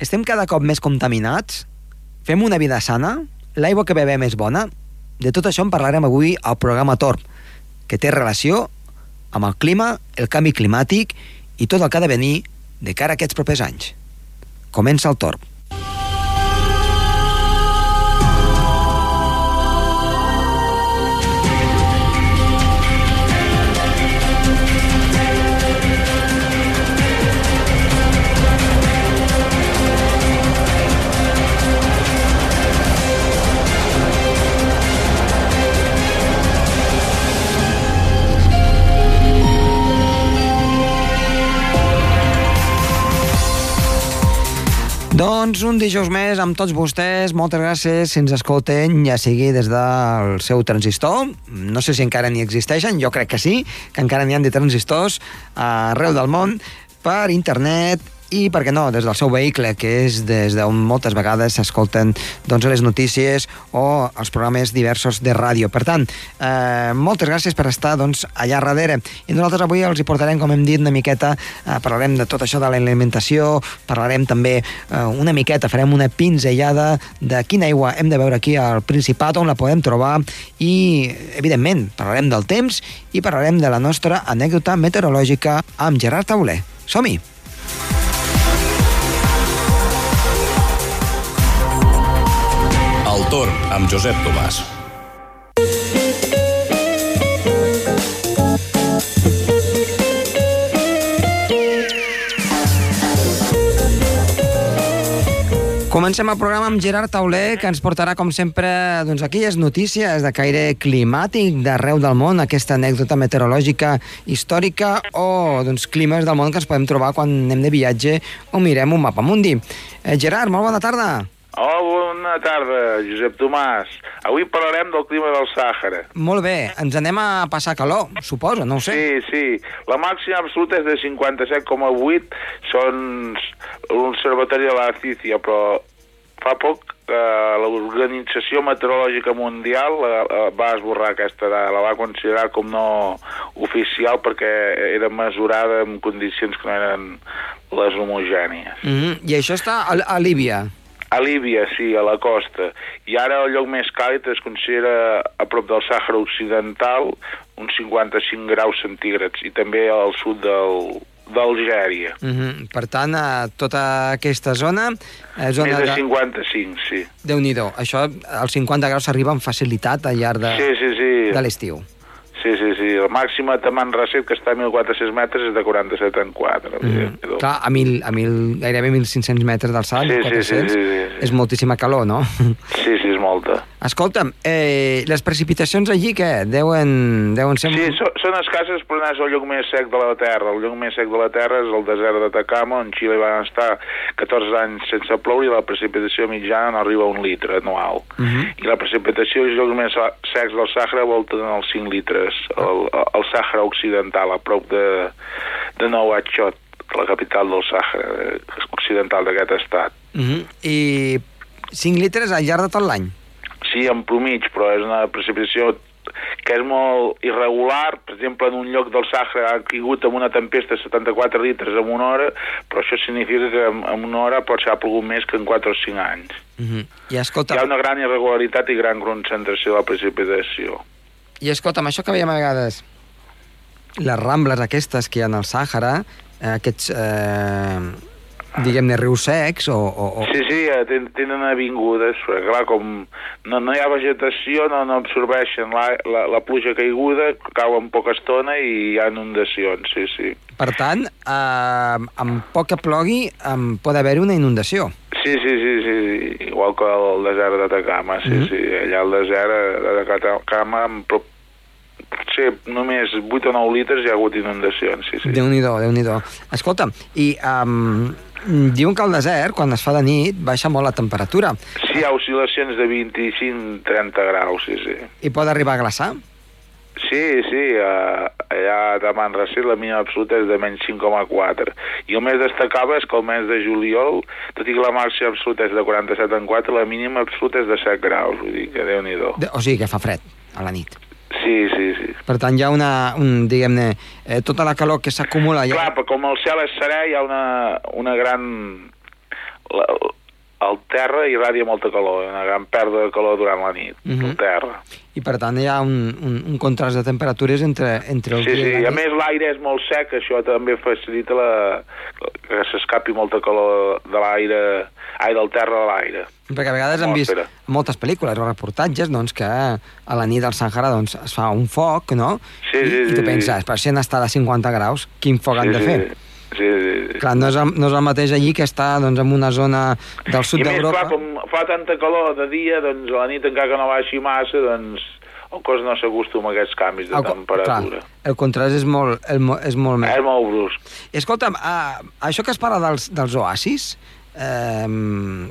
estem cada cop més contaminats, fem una vida sana, l'aigua que bevem és bona. De tot això en parlarem avui al programa Torb, que té relació amb el clima, el canvi climàtic i tot el que ha de venir de cara a aquests propers anys. Comença el Torb. Doncs un dijous més amb tots vostès. Moltes gràcies si ens escolten, ja sigui des del seu transistor. No sé si encara n'hi existeixen, jo crec que sí, que encara n'hi han de transistors arreu del món, per internet i, per què no, des del seu vehicle, que és des d'on moltes vegades s'escolten doncs, les notícies o els programes diversos de ràdio. Per tant, eh, moltes gràcies per estar doncs, allà darrere. I nosaltres avui els hi portarem, com hem dit, una miqueta, eh, parlarem de tot això de l'alimentació, parlarem també eh, una miqueta, farem una pinzellada de quina aigua hem de veure aquí al Principat, on la podem trobar, i, evidentment, parlarem del temps i parlarem de la nostra anècdota meteorològica amb Gerard Tauler. Som-hi! El torn amb Josep Tomàs. Comencem el programa amb Gerard Tauler, que ens portarà, com sempre, doncs, aquelles notícies de caire climàtic d'arreu del món, aquesta anècdota meteorològica històrica o doncs, climes del món que ens podem trobar quan anem de viatge o mirem un mapa mundi. Eh, Gerard, molt bona tarda. Hola, bona tarda, Josep Tomàs. Avui parlarem del clima del Sàhara. Molt bé, ens anem a passar calor, suposo, no ho sé. Sí, sí. La màxima absoluta és de 57,8, són l'Observatori de la Cícia, però fa poc eh, l'Organització Meteorològica Mundial eh, eh, va esborrar aquesta dada, la va considerar com no oficial perquè era mesurada en condicions que no eren les homogènies. Mm -hmm. I això està a, a Líbia. A Líbia, sí, a la costa. I ara el lloc més càlid es considera a prop del Sàhara Occidental, uns 55 graus centígrads, i també al sud del, d'Algèria. Mm -hmm. Per tant, a tota aquesta zona... Eh, zona Més de 55, sí. Déu-n'hi-do. Això, als 50 graus s'arriba amb facilitat al llarg de, Sí, sí, sí. de l'estiu. Sí, sí, sí. La màxima de Manrasset, que està a 1.400 metres, és de 47 en 4. Mm. Clar, a, mil, a mil, gairebé 1.500 metres d'alçada, Sí, sí, 1.400, sí, sí, sí, sí. és moltíssima calor, no? Sí, sí, molta. Escolta'm, eh, les precipitacions allí, què? Deuen, deuen ser... Sí, so, són escasses, però és el lloc més sec de la Terra. El lloc més sec de la Terra és el desert d'Atacama, on Xile van estar 14 anys sense ploure i la precipitació mitjana no arriba a un litre anual. Uh -huh. I la precipitació als llocs més secs del Sàhara volten els 5 litres. El, el Sàhara Occidental, a prop de, de Nouakchott, la capital del Sàhara eh, occidental d'aquest estat. Uh -huh. I 5 litres al llarg de tot l'any? Sí, en promig, però és una precipitació que és molt irregular, per exemple, en un lloc del Sàhara ha caigut amb una tempesta 74 litres en una hora, però això significa que en, en una hora pot ser plogut més que en 4 o 5 anys. Uh -huh. I escolta... Hi ha una gran irregularitat i gran concentració de la precipitació. I escolta'm, això que veiem a vegades, les rambles aquestes que hi ha al Sàhara, aquests, eh, diguem-ne, rius secs o... o, o... Sí, sí, eh, ten, tenen avingudes, però clar, com no, no hi ha vegetació, no, no absorbeixen la, la, la pluja caiguda, cau en poca estona i hi ha inundacions, sí, sí. Per tant, eh, amb poc que plogui em pot haver una inundació. Sí, sí, sí, sí, igual que el desert d'Atacama, sí, mm. -hmm. sí, allà al desert eh, d'Atacama, amb prop- potser només 8 o 9 litres hi ha hagut inundacions, sí, sí. Déu-n'hi-do, déu nhi déu Escolta, i um, diuen que al desert, quan es fa de nit, baixa molt la temperatura. Sí, hi ha oscil·lacions de 25-30 graus, sí, sí. I pot arribar a glaçar? Sí, sí, allà de Manrasset la mínima absoluta és de menys 5,4. I el més destacable és que el mes de juliol, tot i que la màxima absoluta és de 47 en 4, la mínima absoluta és de 7 graus, vull dir que déu-n'hi-do. De, o sigui que fa fred a la nit. Sí, sí, sí. Per tant, hi ha una, un, diguem-ne, eh, tota la calor que s'acumula... Ja... Clar, però com el cel és serè, hi ha una, una gran la, el terra irradia molta calor, una gran pèrdua de calor durant la nit, Mhm. el terra. I per tant hi ha un, un, un contrast de temperatures entre, entre el Sí, dia sí, i a la nit. més l'aire és molt sec, això també facilita la, que s'escapi molta calor de l'aire, ai, del terra a l'aire. Perquè a vegades hem vist moltes pel·lícules o reportatges doncs, que a la nit del Sàhara doncs, es fa un foc, no? Sí, I, sí, I tu sí, penses, sí. per si han estat a 50 graus, quin foc han sí, de fer? Sí, sí, sí. Clar, no és, el, no és el mateix allí que està doncs, en una zona del sud I més, d'Europa. clar, com fa tanta calor de dia, doncs a la nit encara que no baixi massa, doncs el cos no s'acostuma a aquests canvis de El temperatura. Clar, el contrast és molt, el, és molt més. És molt brusc. Escolta'm, uh, això que es parla dels, dels oasis, eh,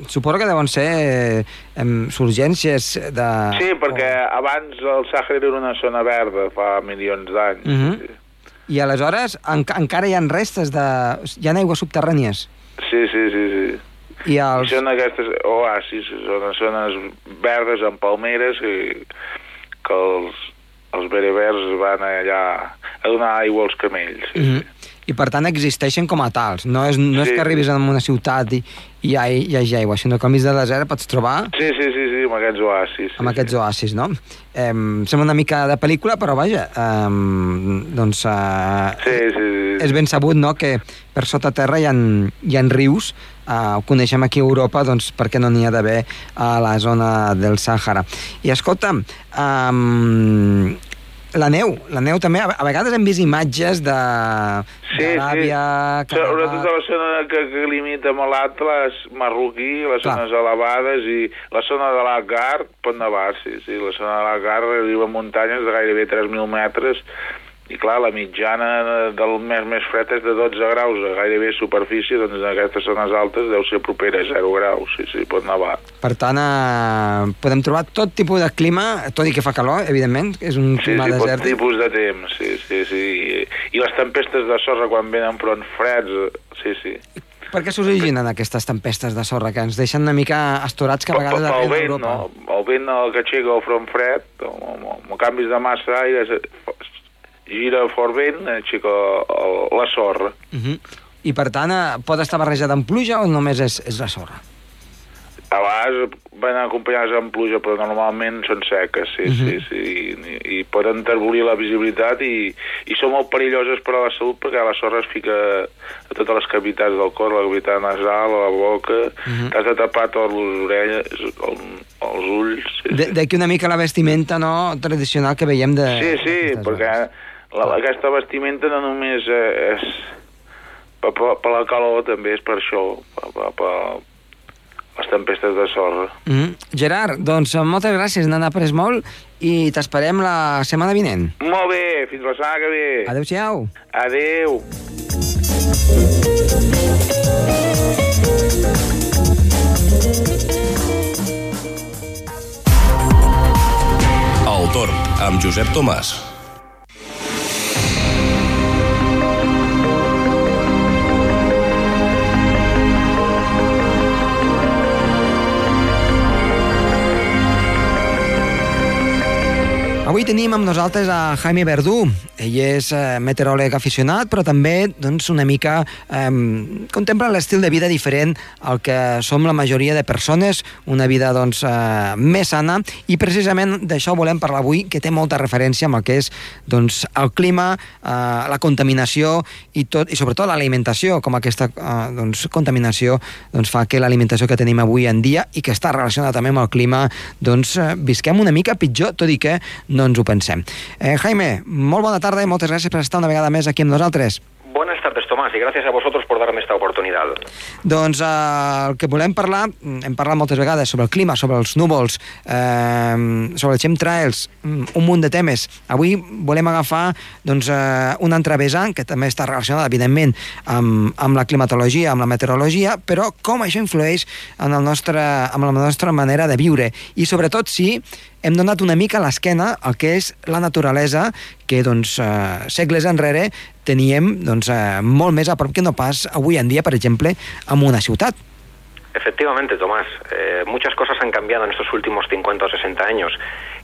suposo que deuen ser eh, surgències de... Sí, perquè abans el Sàhara era una zona verda fa milions d'anys. Mhm. sí. I aleshores enca encara hi ha restes de... Hi ha aigües subterrànies. sí, sí, sí, sí. I I els... són aquestes oasis, són zones verdes amb palmeres que, que els, els berebers van allà a donar aigua als camells. Sí, Mhm. I per tant existeixen com a tals. No és, no és Sí, que arribis a una ciutat i, i hi, ha, hi hagi aigua, sinó que al mig del desert pots trobar sí, sí, sí, sí amb aquests oasis. Sí, amb aquests sí. oasis, no? Eh, sembla una mica de pel·lícula, però vaja, eh, doncs eh, Sí, sí, sí. és ben sabut no, que per sota terra hi ha, hi ha rius, eh, ho coneixem aquí a Europa, doncs per què no n'hi ha d'haver a la zona del Sàhara. I escolta'm, um, la neu, la neu també, a vegades hem vist imatges de Sí, d'Aràbia, sí. Sobretot a la zona que, que limita amb l'Atlas marroquí, les Clar. zones elevades i la zona de l'Agar pot nevar, sí, sí. La zona de l'Agar arriba a muntanyes de gairebé 3.000 metres i clar, la mitjana del mes més fred és de 12 graus a gairebé superfície, doncs en aquestes zones altes deu ser propera a 0 graus, sí, sí, pot nevar. Per tant, eh, podem trobar tot tipus de clima, tot i que fa calor, evidentment, és un Sí, clima sí, pot desèrtic. tipus de temps, sí, sí, sí. I, les tempestes de sorra quan venen front freds, sí, sí. Per què s'originen aquestes tempestes de sorra que ens deixen una mica astorats que a vegades arriben a Europa? no? El vent el que aixeca el front fred, amb, canvis de massa d'aire, se- gira fort vent, aixeca el, la sorra. Uh -huh. I per tant, eh, pot estar barrejada amb pluja o només és, és la sorra? A vegades van acompanyades amb pluja, però normalment són seques, sí, Mhm. sí, sí, i, i poden enterbolir la visibilitat i, i són molt perilloses per a la salut perquè la sorra es fica a totes les cavitats del cor, la cavitat nasal, a la boca, Mhm. t'has de tapar totes les orelles, el, els ulls... Sí, De- sí. D'aquí una mica la vestimenta no tradicional que veiem de... Sí, sí, perquè zones. La, aquesta vestimenta no només és per, per, per la calor, també és per això, per, per, per les tempestes de sorra. Mm. Gerard, doncs moltes gràcies, n'han après molt i t'esperem la setmana vinent. Molt bé, fins la setmana que ve. Adéu-siau. Adeu. El Torn, amb Josep Tomàs. Avui tenim amb nosaltres a Jaime Verdú. Ell és eh, meteoròleg aficionat, però també doncs, una mica eh, contempla l'estil de vida diferent al que som la majoria de persones, una vida doncs, eh, més sana, i precisament d'això volem parlar avui, que té molta referència amb el que és doncs, el clima, eh, la contaminació i, tot, i sobretot l'alimentació, com aquesta eh, doncs, contaminació doncs, fa que l'alimentació que tenim avui en dia i que està relacionada també amb el clima, doncs eh, visquem una mica pitjor, tot i que no ens ho pensem. Eh, Jaime, molt bona tarda i moltes gràcies per estar una vegada més aquí amb nosaltres. Buenas tardes, Tomás, y gracias a vosotros por darme esta oportunidad. Doncs eh, el que volem parlar, hem parlat moltes vegades sobre el clima, sobre els núvols, eh, sobre els chemtrails, mm, un munt de temes. Avui volem agafar doncs, eh, una altra vessant, que també està relacionada, evidentment, amb, amb la climatologia, amb la meteorologia, però com això influeix en, el nostre, en la nostra manera de viure. I sobretot si hem donat una mica a l'esquena al que és la naturalesa que doncs, eh, segles enrere teníem doncs, eh, molt més a prop que no pas avui en dia, per exemple, en una ciutat. Efectivamente, Tomás, eh, muchas cosas han cambiado en estos últimos 50 o 60 años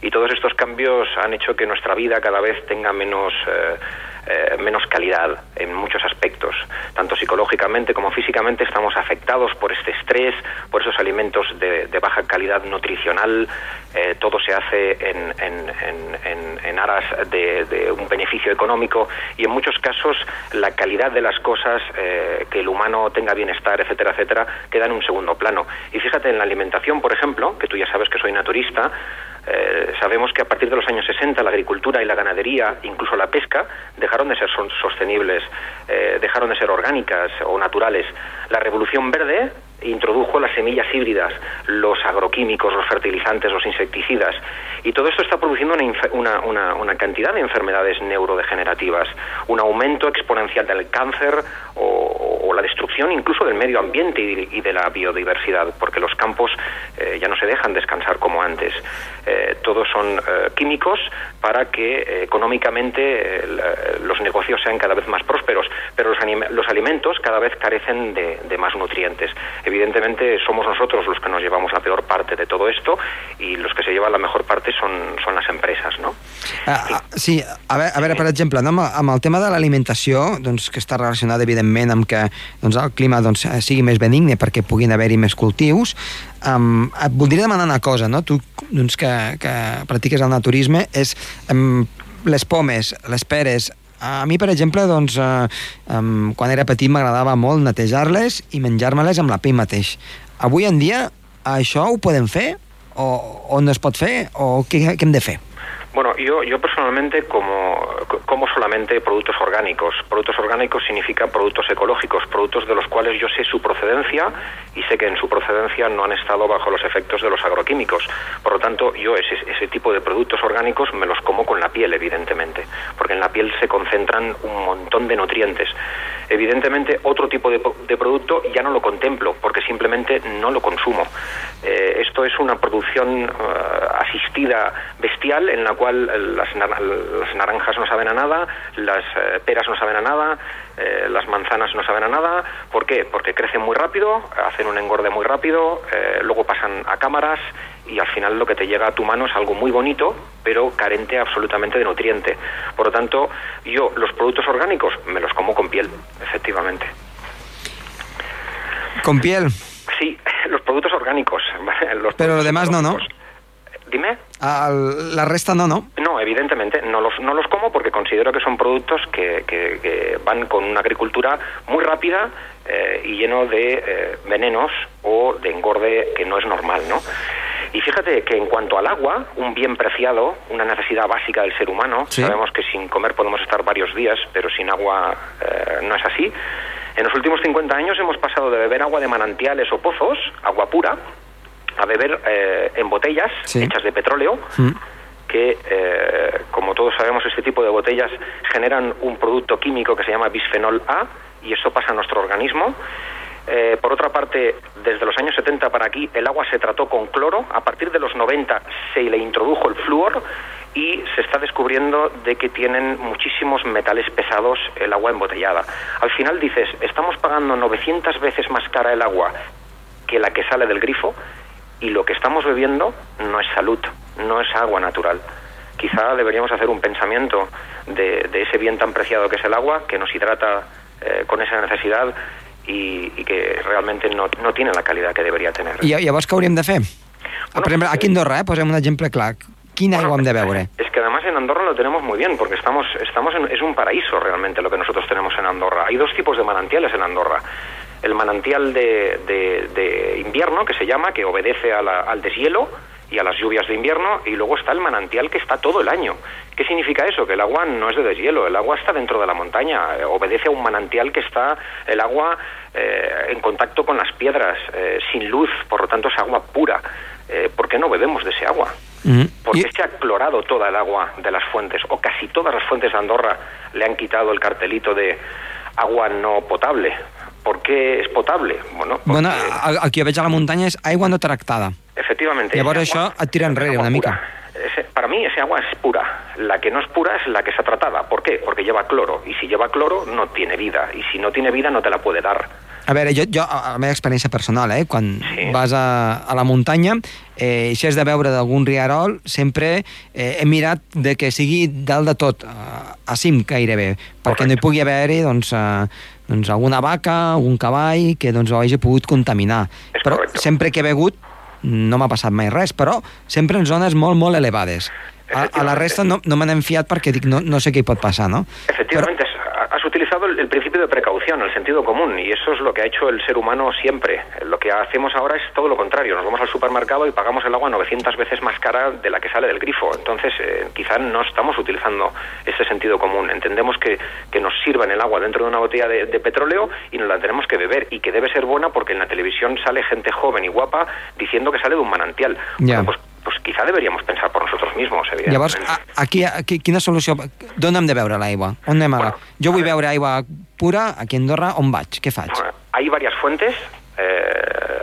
y todos estos cambios han hecho que nuestra vida cada vez tenga menos, eh, eh, menos calidad en muchos aspectos. Tanto psicológicamente como físicamente estamos afectados por este estrés, por esos alimentos de, de baja calidad nutricional. Eh, todo se hace en, en, en, en aras de, de, un beneficio económico y en muchos casos la calidad de las cosas, eh, que el humano tenga bienestar, etcétera, etcétera, queda en un segundo plano. Y fíjate en la alimentación, por ejemplo, que tú ya sabes que soy naturista, eh, sabemos que a partir de los años 60 la agricultura y la ganadería, incluso la pesca, dejaron de ser sostenibles, eh, dejaron de ser orgánicas o naturales. La revolución verde introdujo las semillas híbridas, los agroquímicos, los fertilizantes, los insecticidas. Y todo esto está produciendo una, una, una, cantidad de enfermedades neurodegenerativas, un aumento exponencial del cáncer o, la destrucción incluso del medio ambiente y, de la biodiversidad, porque los campos eh, ya no se dejan descansar como antes. Eh, todos son eh, químicos para que económicamente los negocios sean cada vez más prósperos, pero los, alimentos cada vez carecen de más nutrientes evidentemente somos nosotros los que nos llevamos la peor parte de todo esto y los que se llevan la mejor parte són, són les empreses, no? Uh, sí, a veure, a veure per exemple, no, amb, amb el tema de l'alimentació, doncs, que està relacionat evidentment amb que doncs, el clima doncs, sigui més benigne perquè puguin haver-hi més cultius, um, et voldria demanar una cosa, no? Tu doncs, que, que practiques el naturisme, és um, les pomes, les peres, a mi, per exemple, doncs, eh, um, quan era petit m'agradava molt netejar-les i menjar-me-les amb la pell mateix. Avui en dia això ho podem fer? O, o no es pot fer? O què, què hem de fer? Bueno, yo, yo personalmente como, como solamente productos orgánicos. Productos orgánicos significa productos ecológicos, productos de los cuales yo sé su procedencia y sé que en su procedencia no han estado bajo los efectos de los agroquímicos. Por lo tanto, yo ese, ese tipo de productos orgánicos me los como con la piel, evidentemente, porque en la piel se concentran un montón de nutrientes. Evidentemente, otro tipo de, de producto ya no lo contemplo, porque simplemente no lo consumo. Eh, esto es una producción uh, bestial en la cual las, las, naranjas no saben a nada, las eh, peras no saben a nada, eh, las manzanas no saben a nada. ¿Por qué? Porque crecen muy rápido, hacen un engorde muy rápido, eh, luego pasan a cámaras y al final lo que te llega a tu mano es algo muy bonito, pero carente absolutamente de nutriente. Por lo tanto, yo los productos orgánicos me los como con piel, efectivamente. ¿Con piel? Sí, los productos orgánicos. Los pero lo demás no, ¿no? Dime. Al, la resta no, ¿no? No, evidentemente, no los, no los como porque considero que son productos que, que, que van con una agricultura muy rápida eh, y lleno de eh, venenos o de engorde que no es normal, ¿no? Y fíjate que en cuanto al agua, un bien preciado, una necesidad básica del ser humano, Sí. sabemos que sin comer podemos estar varios días, pero sin agua eh, no es así. En los últimos 50 años hemos pasado de beber agua de manantiales o pozos, agua pura, a beber eh, en botellas Sí. hechas de petróleo, Mm. que, eh, como todos sabemos, este tipo de botellas generan un producto químico que se llama bisfenol A y eso pasa a nuestro organismo. Eh, por otra parte, desde los años 70 para aquí, el agua se trató con cloro. A partir de los 90 se le introdujo el flúor y se está descubriendo de que tienen muchísimos metales pesados el agua embotellada. Al final dices, estamos pagando 900 veces más cara el agua que la que sale del grifo y lo que estamos bebiendo no es salud, no es agua natural. Quizá deberíamos hacer un pensamiento de, de ese bien tan preciado que es el agua, que nos hidrata eh, con esa necesidad y, y que realmente no, no tiene la calidad que debería tener. I llavors què hauríem de fer? Bueno, per exemple, eh, aquí a Andorra, eh, posem un exemple clar. Quina aigua hem de beure? Es que además en Andorra lo tenemos muy bien, porque estamos, estamos en, es un paraíso realmente lo que nosotros tenemos en Andorra. Hay dos tipos de manantiales en Andorra. El manantial de, de- de invierno, que se llama, que obedece a la- al deshielo y a las lluvias de invierno, y luego está el manantial que está todo el año. ¿Qué significa eso? Que el agua no es de deshielo, el agua está dentro de la montaña, eh, obedece a un manantial que está el agua eh, en contacto con las piedras, eh, sin luz, por lo tanto es agua pura. Eh, ¿Por qué no bebemos de ese agua? Mm. ¿Por qué I, se ha clorado toda el agua de las fuentes? O casi todas las fuentes de Andorra le han quitado el cartelito de agua no potable. ¿Por qué es potable? Bueno, porque, bueno, el, que jo veig a la muntanya és aigua no tractada. efectivamente. Llavors això et tira enrere una mica. Ese- para mí ese agua es pura. La que no es pura es la que está tratada. ¿Por qué? Porque lleva cloro. Y si lleva cloro no tiene vida. Y si no tiene vida no te la puede dar. A veure, jo, jo a la meva experiència personal, eh, quan Sí. vas a, a la muntanya, eh, si has de veure d'algun riarol, sempre eh, he mirat de que sigui dalt de tot, a, a cim gairebé, perquè Correcte. no hi pugui haver-hi doncs, eh, doncs alguna vaca, algun cavall que doncs, ho hagi pogut contaminar. És però correcte. sempre que he begut no m'ha passat mai res, però sempre en zones molt, molt elevades. A, a la resta no, no me n'he fiat perquè dic, no, no sé què hi pot passar, no? Efectivamente, has- has utilizado el, el principio de precaución, el sentido común, y eso es lo que ha hecho el ser humano siempre. Lo que hacemos ahora es todo lo contrario. Nos vamos al supermercado y pagamos el agua 900 veces más cara de la que sale del grifo. Entonces, eh, quizá no estamos utilizando ese sentido común. Entendemos que, que nos sirvan el agua dentro de una botella de, de petróleo y nos la tenemos que beber, y que debe ser buena porque en la televisión sale gente joven y guapa diciendo que sale de un manantial. Bueno, pues, pues quizá deberíamos pensar por nosotros mismos, evidentemente. Llavors, a, aquí, aquí, quina solució... D'on hem de beure l'aigua? On anem a... Bueno, jo vull a veure. aigua pura aquí a Andorra, on vaig? Què faig? Bueno, Hay varias fuentes. eh,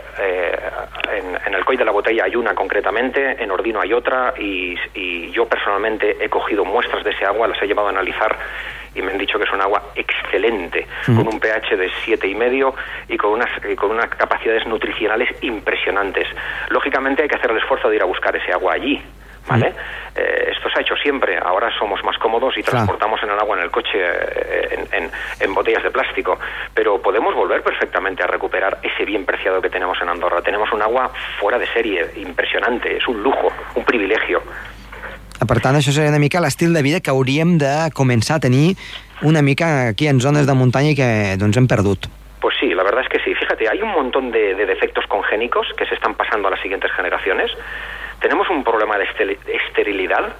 en, COI de la Botella hay una concretamente, en Ordino hay otra y, y yo personalmente he cogido muestras de ese agua, las he llevado a analizar y me han dicho que es un agua excelente, con un pH de siete y medio y con unas, y con unas capacidades nutricionales impresionantes. Lógicamente hay que hacer el esfuerzo de ir a buscar ese agua allí. ¿Vale? Eh, esto se ha hecho siempre. Ahora somos más cómodos y Claro. transportamos en el agua en el coche eh, en, en- en botellas de plástico. Pero podemos volver perfectamente a recuperar ese bien preciado que tenemos en Andorra. Tenemos un agua fuera de serie, impresionante. Es un lujo, un privilegio. Per tant, això seria una mica l'estil de vida que hauríem de començar a tenir una mica aquí en zones de muntanya i que doncs, hem perdut. Pues sí, la verdad es que sí. Fíjate, hay un montón de, de defectos congénicos que se están pasando a las siguientes generaciones. Tenemos un problema de esterilidad.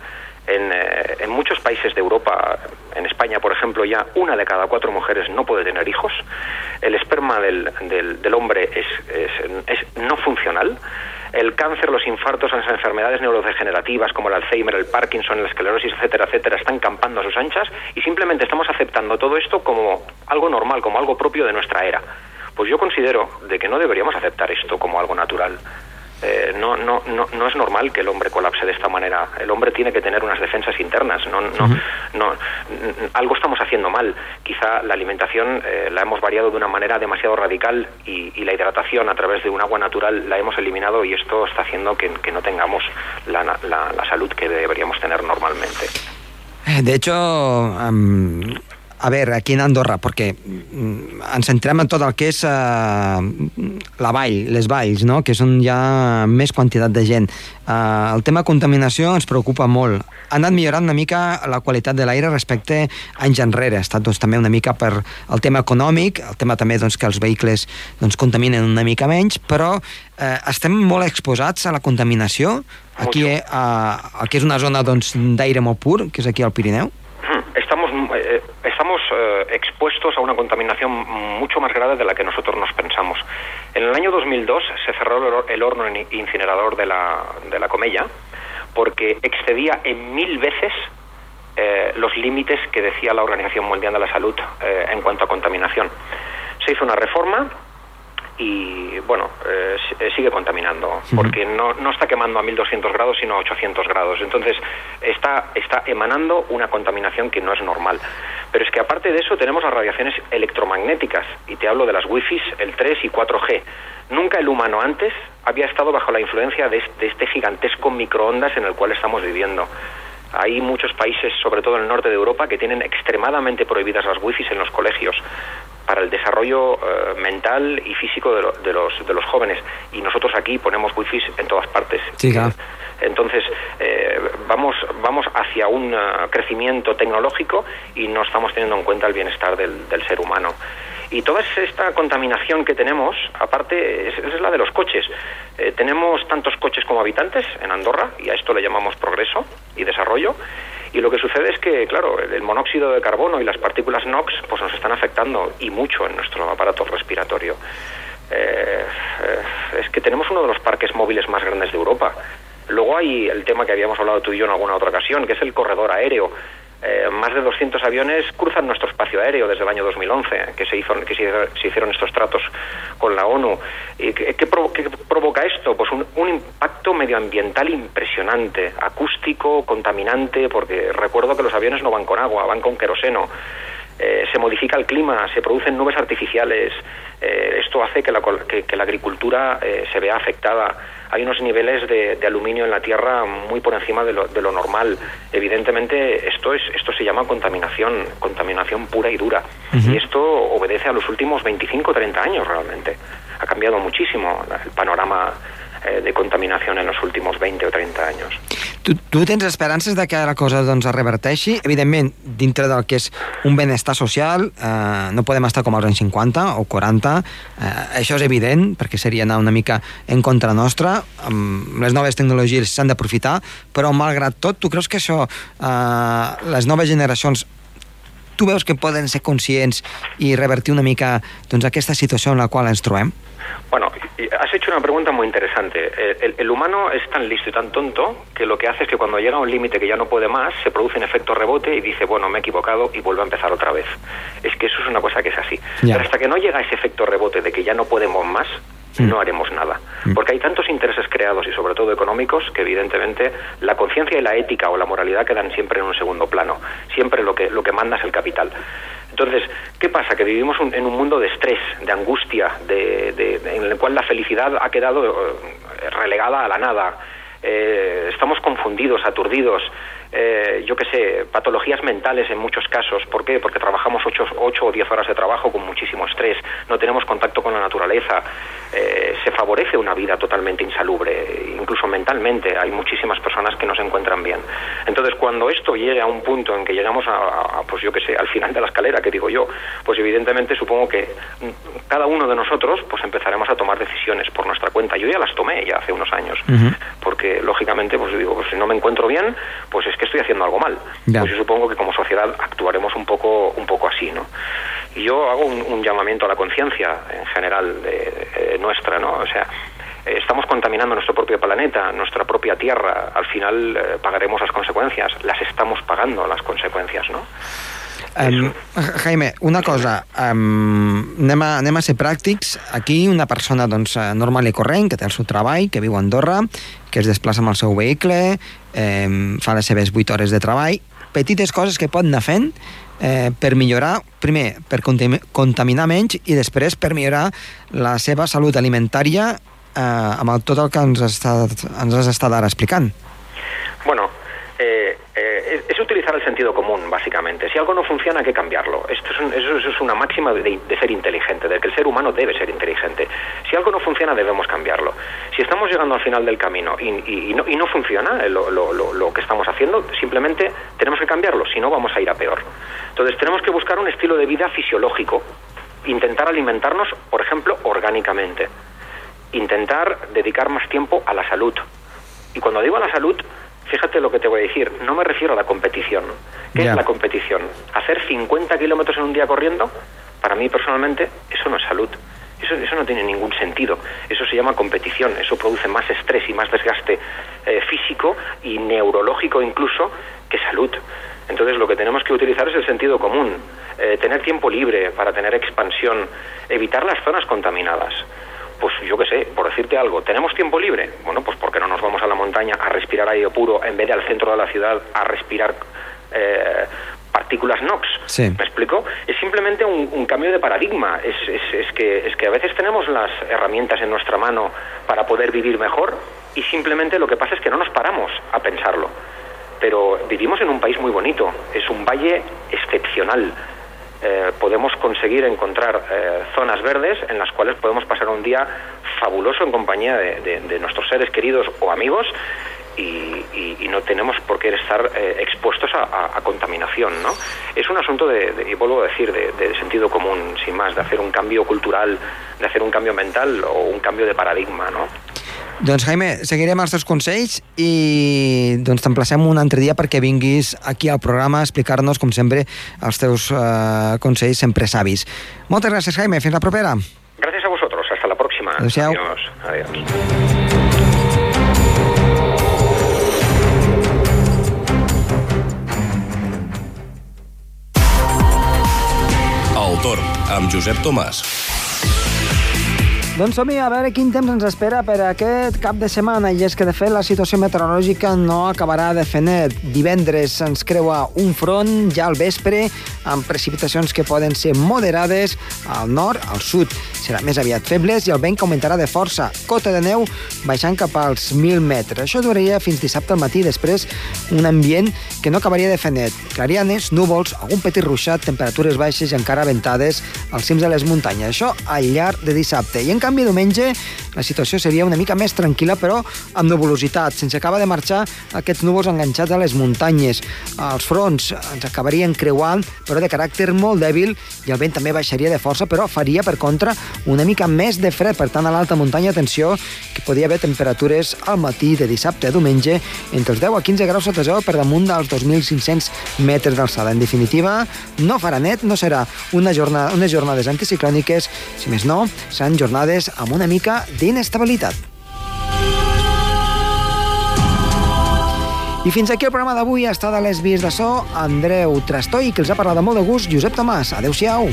En, eh, en muchos países de Europa, en España, por ejemplo, ya una de cada cuatro mujeres no puede tener hijos. El esperma del, del- hombre es, es- es no funcional. El cáncer, los infartos, las enfermedades neurodegenerativas como el Alzheimer, el Parkinson, la esclerosis, etcétera, etcétera, están campando a sus anchas y simplemente estamos aceptando todo esto como algo normal, como algo propio de nuestra era. Pues yo considero de que no deberíamos aceptar esto como algo natural. Eh, no, no, no, no es normal que el hombre colapse de esta manera. El hombre tiene que tener unas defensas internas. No, no, no, algo estamos haciendo mal. Quizá la alimentación eh, la hemos variado de una manera demasiado radical y, y la hidratación a través de un agua natural la hemos eliminado y esto está haciendo que, que no tengamos la, la- la salud que deberíamos tener normalmente. Eh, De hecho, um, a veure, aquí en Andorra, perquè mm, ens centrem en tot el que és uh, la vall, les valls, no? que són ja més quantitat de gent. Uh, el tema contaminació ens preocupa molt. Ha anat millorant una mica la qualitat de l'aire respecte a anys enrere. Ha estat doncs, també una mica per el tema econòmic, el tema també doncs, que els vehicles doncs, contaminen una mica menys, però eh, estem molt exposats a la contaminació aquí, eh, a, a, que és una zona doncs, d'aire molt pur, que és aquí al Pirineu. Eh, expuestos a una contaminación mucho más grave de la que nosotros nos pensamos. En el año 2002 se cerró el hor- el horno in- incinerador de la, de la Comella porque excedía en mil veces eh, los límites que decía la Organización Mundial de la Salud eh, en cuanto a contaminación. Se hizo una reforma y bueno, eh, eh, sigue contaminando, porque no, no está quemando a 1200 grados, sino a 800 grados. Entonces, está, está emanando una contaminación que no es normal. Pero es que aparte de eso tenemos las radiaciones electromagnéticas, y te hablo de las wifi, el 3 y 4G. Nunca el humano antes había estado bajo la influencia de, de este gigantesco microondas en el cual estamos viviendo. Hay muchos países, sobre todo en el norte de Europa, que tienen extremadamente prohibidas las wifi en los colegios para el desarrollo eh, mental y físico de, lo- de los, de los jóvenes. Y nosotros aquí ponemos wifi en todas partes. Sí, claro. Entonces, eh, vamos, vamos hacia un eh, crecimiento tecnológico y no estamos teniendo en cuenta el bienestar del, del ser humano. Y toda esta contaminación que tenemos, aparte, es, la de los coches. Eh, tenemos tantos coches como habitantes en Andorra, y a esto le llamamos progreso y desarrollo. Y lo que sucede es que, claro, el, el monóxido de carbono y las partículas NOx pues nos están afectando y mucho en nuestro aparato respiratorio. Eh, eh, es que tenemos uno de los parques móviles más grandes de Europa. Luego hay el tema que habíamos hablado tú y yo en alguna otra ocasión, que es el corredor aéreo. Eh, más de 200 aviones cruzan nuestro espacio aéreo desde el año 2011, que se, hizo, que se, hicieron estos tratos con la ONU. ¿Y qué, qué provo- qué provoca esto? Pues un, un impacto medioambiental impresionante, acústico, contaminante, porque recuerdo que los aviones no van con agua, van con queroseno. Eh, se modifica el clima, se producen nubes artificiales, eh, esto hace que la, que, que la agricultura eh, se vea afectada. Hay unos niveles de, de, aluminio en la tierra muy por encima de lo, de lo, normal. Evidentemente, esto, es, esto se llama contaminación, contaminación pura y dura. Uh -huh. Y esto obedece a los últimos 25 o 30 años realmente. Ha cambiado muchísimo el panorama eh, de contaminació en els últims 20 o 30 anys. Tu, tu tens esperances de que la cosa doncs, es reverteixi? Evidentment, dintre del que és un benestar social, eh, no podem estar com als anys 50 o 40, eh, això és evident, perquè seria anar una mica en contra nostra, amb les noves tecnologies s'han d'aprofitar, però malgrat tot, tu creus que això, eh, les noves generacions tu veus que poden ser conscients i revertir una mica doncs, aquesta situació en la qual ens trobem? Bueno, has hecho una pregunta muy interesante. El, el, humano es tan listo y tan tonto que lo que hace es que cuando llega a un límite que ya no puede más, se produce un efecto rebote y dice, bueno, me he equivocado y vuelve a empezar otra vez. Es que eso es una cosa que es así. Pero hasta que no llega ese efecto rebote de que ya no podemos más, Mm. no haremos nada. Porque hay tantos intereses creados y sobre todo económicos que evidentemente la conciencia y la ética o la moralidad quedan siempre en un segundo plano. Siempre lo que, lo que manda es el capital. Entonces, ¿qué pasa? Que vivimos un, en un mundo de estrés, de angustia, de, de, en el cual la felicidad ha quedado eh, relegada a la nada. Eh, estamos confundidos, aturdidos, eh, yo qué sé, patologías mentales en muchos casos. ¿Por qué? Porque trabajamos 8, o 10 horas de trabajo con muchísimo estrés, no tenemos contacto con la naturaleza, eh, se favorece una vida totalmente insalubre, incluso mentalmente. Hay muchísimas personas que no se encuentran bien. Entonces, cuando esto llegue a un punto en que llegamos a, a pues yo qué sé, al final de la escalera, que digo yo, pues evidentemente supongo que cada uno de nosotros pues empezaremos a tomar decisiones por nuestra cuenta. Yo ya las tomé ya hace unos años, uh -huh. porque lógicamente, pues digo, pues si no me encuentro bien, pues es que estoy haciendo algo mal. Pues yo supongo que como sociedad actuaremos un poco, un poco así, ¿no? Y yo hago un, un llamamiento a la conciencia en general nuestra, ¿no? O sea, estamos contaminando nuestro propio planeta, nuestra propia tierra, al final eh, pagaremos las consecuencias, las estamos pagando las consecuencias, ¿no? Um, Jaime, una cosa, um, anem, a, anem a ser pràctics. Aquí una persona doncs, normal i corrent, que té el seu treball, que viu a Andorra, que es desplaça amb el seu vehicle, eh, fa les seves 8 hores de treball, petites coses que pot anar fent eh, per millorar, primer, per contaminar menys i després per millorar la seva salut alimentària eh, amb el, tot el que ens, està, ens has estat ara explicant. Bueno, eh, eh, utilizar el sentido común, básicamente. Si algo no funciona, hay que cambiarlo. Esto es, un, eso, eso es una máxima de, de, ser inteligente, de que el ser humano debe ser inteligente. Si algo no funciona, debemos cambiarlo. Si estamos llegando al final del camino y, y, y, no, y no, funciona lo, lo, lo, que estamos haciendo, simplemente tenemos que cambiarlo, si no vamos a ir a peor. Entonces tenemos que buscar un estilo de vida fisiológico, intentar alimentarnos, por ejemplo, orgánicamente, intentar dedicar más tiempo a la salud. Y cuando digo a la salud, fíjate lo que te voy a decir, no me refiero a la competición. ¿Qué yeah. es la competición? Hacer 50 kilómetros en un día corriendo, para mí personalmente, eso no es salud. Eso, eso, no tiene ningún sentido. Eso se llama competición. Eso produce más estrés y más desgaste eh, físico y neurológico incluso que salud. Entonces lo que tenemos que utilizar es el sentido común. Eh, tener tiempo libre para tener expansión. Evitar las zonas contaminadas pues yo qué sé, por decirte algo, ¿tenemos tiempo libre? Bueno, pues porque no nos vamos a la montaña a respirar aire puro en vez de al centro de la ciudad a respirar eh, partículas NOx? Sí. ¿Me explico? Es simplemente un, un cambio de paradigma. Es, es, es, que, es que a veces tenemos las herramientas en nuestra mano para poder vivir mejor y simplemente lo que pasa es que no nos paramos a pensarlo. Pero vivimos en un país muy bonito, es un valle excepcional eh, podemos conseguir encontrar eh, zonas verdes en las cuales podemos pasar un día fabuloso en compañía de, de, nuestros seres queridos o amigos y, no tenemos por qué estar eh, expuestos a, contaminación, ¿no? Es un asunto de, y vuelvo a decir, de, de, sentido común, sin más, de hacer un cambio cultural, de hacer un cambio mental o un cambio de paradigma, ¿no? Doncs Jaime, seguirem els teus consells i doncs t'emplacem un altre dia perquè vinguis aquí al programa a explicar-nos, com sempre, els teus uh, consells sempre savis. Moltes gràcies, Jaime. Fins la propera. Gracias a vosotros. Hasta la próxima. Adéu-siau. Adiós. Adiós. El torn amb Josep Tomàs. Doncs som a veure quin temps ens espera per aquest cap de setmana i és que de fet la situació meteorològica no acabarà de fer net. Divendres ens creua un front ja al vespre amb precipitacions que poden ser moderades al nord, al sud serà més aviat febles i el vent augmentarà de força. Cota de neu baixant cap als 1.000 metres. Això duraria fins dissabte al matí, després un ambient que no acabaria de fer net. Clarianes, núvols, algun petit ruixat, temperatures baixes i encara ventades als cims de les muntanyes. Això al llarg de dissabte. I en canvi, diumenge, la situació seria una mica més tranquil·la, però amb nuvolositat, sense acabar de marxar aquests núvols enganxats a les muntanyes. Els fronts ens acabarien creuant, però de caràcter molt dèbil, i el vent també baixaria de força, però faria, per contra, una mica més de fred. Per tant, a l'alta muntanya, atenció, que podia haver temperatures al matí de dissabte a diumenge entre els 10 a 15 graus sota zero per damunt dels 2.500 metres d'alçada. En definitiva, no farà net, no serà una jornada, unes jornades anticiclòniques, si més no, seran jornades amb una mica d'inestabilitat. I fins aquí el programa d'avui ha estat a les vies de so Andreu Trastoi, que els ha parlat de molt de gust Josep Tomàs. Adéu-siau.